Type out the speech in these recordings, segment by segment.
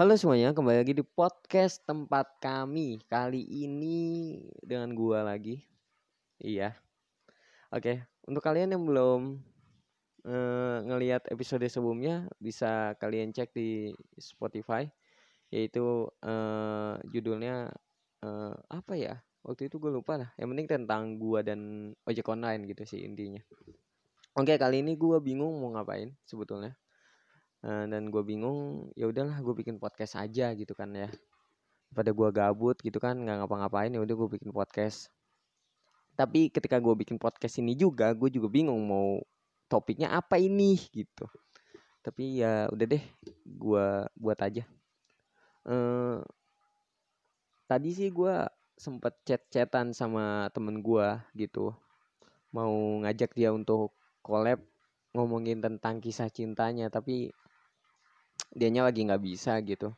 Halo semuanya, kembali lagi di podcast tempat kami. Kali ini dengan gua lagi. Iya. Oke, untuk kalian yang belum eh, ngelihat episode sebelumnya, bisa kalian cek di Spotify, yaitu eh, judulnya eh, apa ya? Waktu itu gue lupa lah. Yang penting tentang gua dan ojek online gitu sih intinya. Oke, kali ini gua bingung mau ngapain sebetulnya. Eh, dan gue bingung ya udahlah gue bikin podcast aja gitu kan ya. Pada gue gabut gitu kan nggak ngapa-ngapain ya udah gue bikin podcast. Tapi ketika gue bikin podcast ini juga gue juga bingung mau topiknya apa ini gitu. Tapi ya udah deh gue buat aja. Eh tadi sih gue sempet chat-chatan sama temen gue gitu. Mau ngajak dia untuk collab ngomongin tentang kisah cintanya tapi dianya lagi nggak bisa gitu.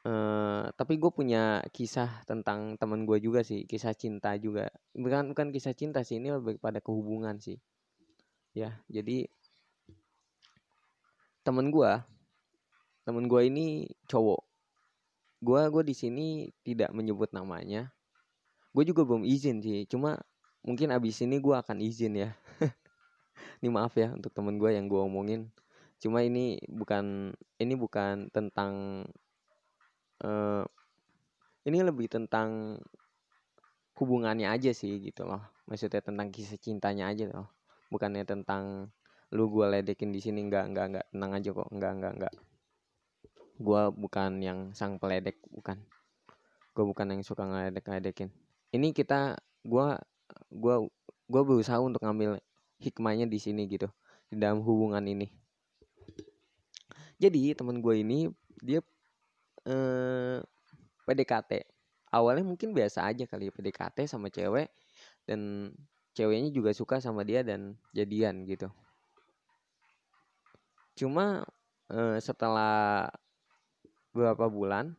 Eh tapi gue punya kisah tentang teman gue juga sih kisah cinta juga. Bukan bukan kisah cinta sih ini lebih pada kehubungan sih. Ya jadi temen gue temen gue ini cowok. Gue gue di sini tidak menyebut namanya. Gue juga belum izin sih cuma mungkin abis ini gue akan izin ya. Ini maaf ya untuk temen gue yang gue omongin cuma ini bukan ini bukan tentang eh ini lebih tentang hubungannya aja sih gitu loh. Maksudnya tentang kisah cintanya aja loh. Bukannya tentang lu gua ledekin di sini nggak nggak nggak. Tenang aja kok nggak nggak nggak. Gua bukan yang sang peledek bukan. Gua bukan yang suka ngeledek ngeledekin ini kita gua gua gua berusaha untuk ngambil hikmahnya di sini gitu di dalam hubungan ini jadi teman gue ini dia eh, PDKT awalnya mungkin biasa aja kali ya PDKT sama cewek dan ceweknya juga suka sama dia dan jadian gitu. Cuma eh, setelah beberapa bulan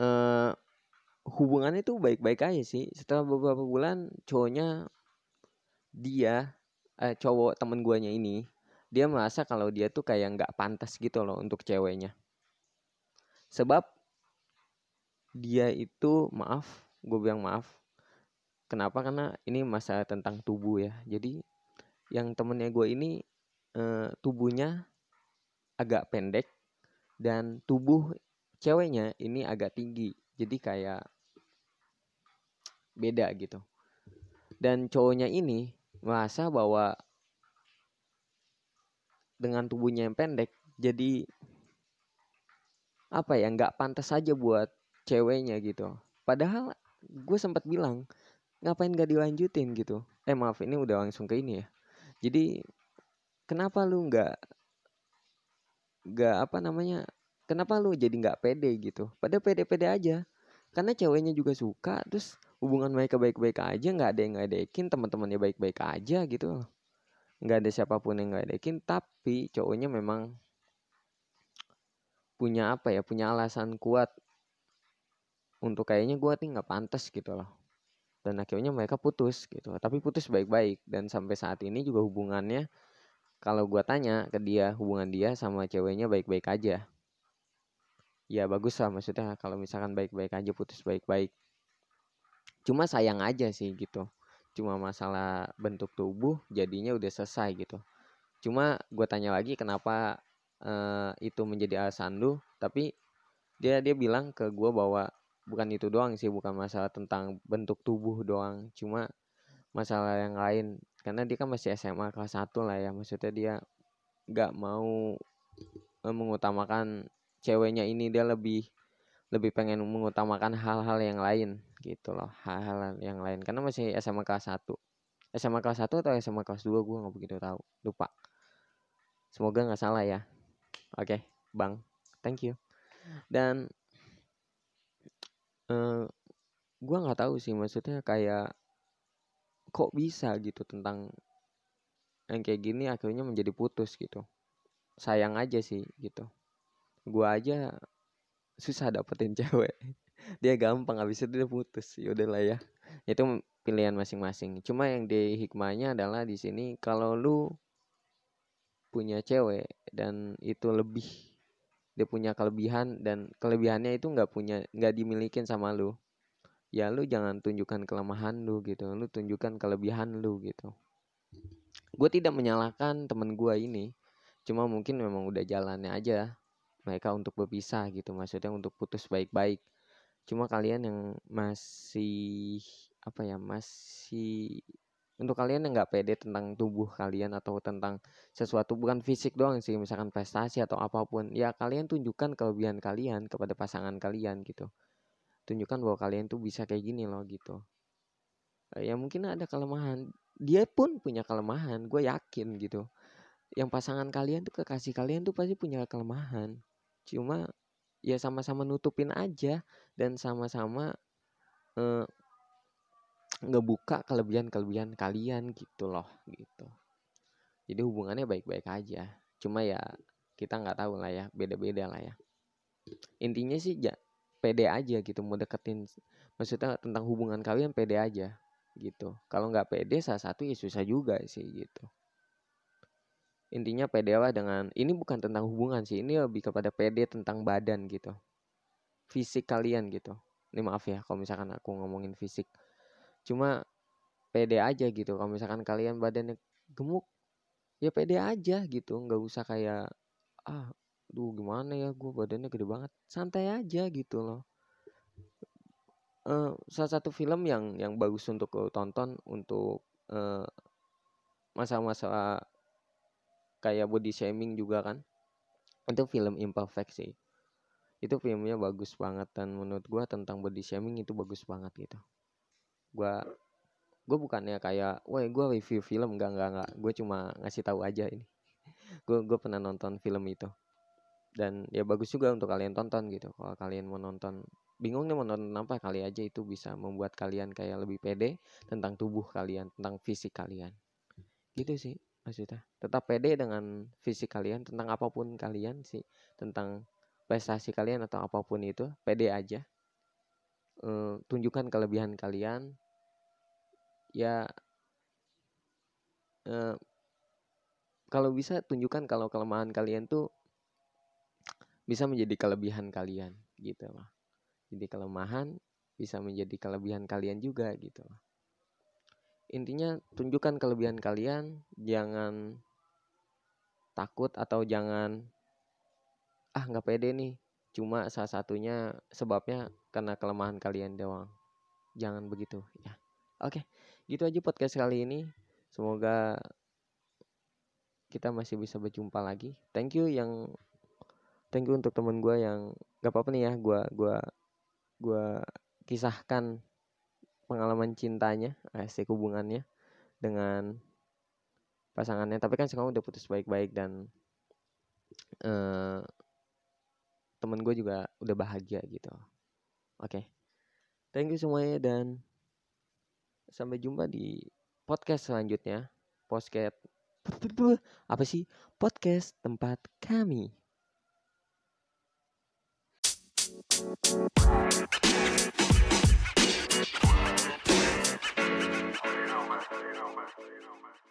eh, hubungannya tuh baik-baik aja sih. Setelah beberapa bulan cowoknya dia eh, cowok temen guanya ini dia merasa kalau dia tuh kayak nggak pantas gitu loh untuk ceweknya. Sebab dia itu maaf gue bilang maaf. Kenapa? Karena ini masalah tentang tubuh ya. Jadi yang temennya gue ini eh, tubuhnya agak pendek dan tubuh ceweknya ini agak tinggi. Jadi kayak beda gitu. Dan cowoknya ini merasa bahwa dengan tubuhnya yang pendek jadi apa ya nggak pantas aja buat ceweknya gitu. Padahal gue sempat bilang ngapain gak dilanjutin? gitu. Eh maaf ini udah langsung ke ini ya. Jadi kenapa lu nggak nggak apa namanya kenapa lu jadi nggak pede gitu? Pada pede-pede aja. Karena ceweknya juga suka terus hubungan mereka baik-baik aja nggak ada yang ngedekin teman-temannya baik-baik aja gitu nggak ada siapa pun yang ngedekin tapi cowoknya memang punya apa ya punya alasan kuat untuk kayaknya gue nih nggak pantas gitu loh. Dan akhirnya mereka putus gitu. Tapi putus baik-baik. Dan sampai saat ini juga hubungannya kalau gue tanya ke dia hubungan dia sama ceweknya baik-baik aja. Ya bagus lah maksudnya kalau misalkan baik-baik aja putus baik-baik. Cuma sayang aja sih gitu cuma masalah bentuk tubuh jadinya udah selesai gitu. Cuma gue tanya lagi kenapa eh, itu menjadi alasan lu tapi dia dia bilang ke gue bahwa bukan itu doang sih bukan masalah tentang bentuk tubuh doang cuma masalah yang lain. Karena dia kan masih SMA kelas 1 lah ya maksudnya dia nggak mau eh, mengutamakan ceweknya ini dia lebih lebih pengen mengutamakan hal-hal yang lain gitu loh hal-hal yang lain. Karena masih SMA kelas 1 SMA kelas 1 atau SMA kelas 2 gue nggak begitu tahu. Lupa. Semoga nggak salah ya. Oke bang. Thank you. Dan eh gue nggak tahu sih maksudnya kayak kok bisa gitu tentang yang kayak gini akhirnya menjadi putus gitu. Sayang aja sih gitu. Gua aja susah dapetin cewek dia gampang habis itu dia putus. Ya udahlah ya. Itu pilihan masing-masing. Cuma yang di hikmahnya adalah di sini kalau lu punya cewek dan itu lebih dia punya kelebihan dan kelebihannya itu nggak punya nggak dimilikin sama lu ya lu jangan tunjukkan kelemahan lu gitu. Lu tunjukkan kelebihan lu gitu. Gue tidak menyalahkan temen gue ini. Cuma mungkin memang udah jalannya aja mereka untuk berpisah gitu. Maksudnya untuk putus baik-baik cuma kalian yang masih apa ya masih untuk kalian yang nggak pede tentang tubuh kalian atau tentang sesuatu bukan fisik doang sih misalkan prestasi atau apa pun ya kalian tunjukkan kelebihan kalian kepada pasangan kalian gitu. Tunjukkan bahwa kalian tuh bisa kayak gini loh gitu. Ya mungkin ada kelemahan dia pun punya kelemahan gue yakin gitu. Yang pasangan kalian tuh kekasih kalian tuh pasti punya kelemahan. Cuma ya sama-sama nutupin aja dan sama-sama eh, ngebuka kelebihan-kelebihan kalian gitu loh gitu. Jadi hubungannya baik-baik aja. Cuma ya kita nggak tahu lah ya beda-beda lah ya. Intinya sih ya pede aja gitu mau deketin maksudnya tentang hubungan kalian pede aja gitu. Kalau nggak pede salah satu ya susah juga sih gitu intinya pede lah dengan ini bukan tentang hubungan sih ini lebih kepada pede tentang badan gitu. Fisik kalian gitu. Ini maaf ya kalau misalkan aku ngomongin fisik. Cuma pede aja gitu kalau misalkan kalian badannya gemuk ya pede aja gitu. Nggak usah kayak ah duh gimana ya gue badannya gede banget. Santai aja gitu loh. Uh, salah satu film yang yang bagus untuk lo tonton untuk uh, masa-masa kayak body shaming juga kan. Itu film imperfect sih. Itu filmnya bagus banget dan menurut gue tentang body shaming itu bagus banget gitu. Gue gue bukannya kayak wah gue review film. Enggak enggak enggak gue cuma ngasih tahu aja ini. Gue gue pernah nonton film itu. Dan ya bagus juga untuk kalian tonton gitu. Kalau kalian mau nonton bingung nih mau nonton apa kali aja itu bisa membuat kalian kayak lebih pede tentang tubuh kalian tentang fisik kalian. Gitu sih maksudnya tetap pede dengan fisik kalian tentang apa pun kalian sih tentang prestasi kalian atau apa pun itu pede aja e, tunjukkan kelebihan kalian ya e, kalau bisa tunjukkan kalau kelemahan kalian tuh bisa menjadi kelebihan kalian gitu loh. Jadi kelemahan bisa menjadi kelebihan kalian juga gitu loh. Intinya tunjukkan kelebihan kalian, jangan takut atau jangan ah nggak pede nih. Cuma salah satunya sebabnya karena kelemahan kalian doang. Jangan begitu ya. Oke, gitu aja podcast kali ini. Semoga kita masih bisa berjumpa lagi. Thank you yang thank you untuk temen gue yang gak apa-apa nih ya gue gua gua kisahkan pengalaman cintanya asik hubungannya dengan pasangannya. Tapi kan sekarang udah putus baik-baik dan uh, temen gue juga udah bahagia gitu. Oke. Okay. thank you semuanya dan sampai jumpa di podcast selanjutnya. Podcast apa sih? Podcast tempat kami you know, man.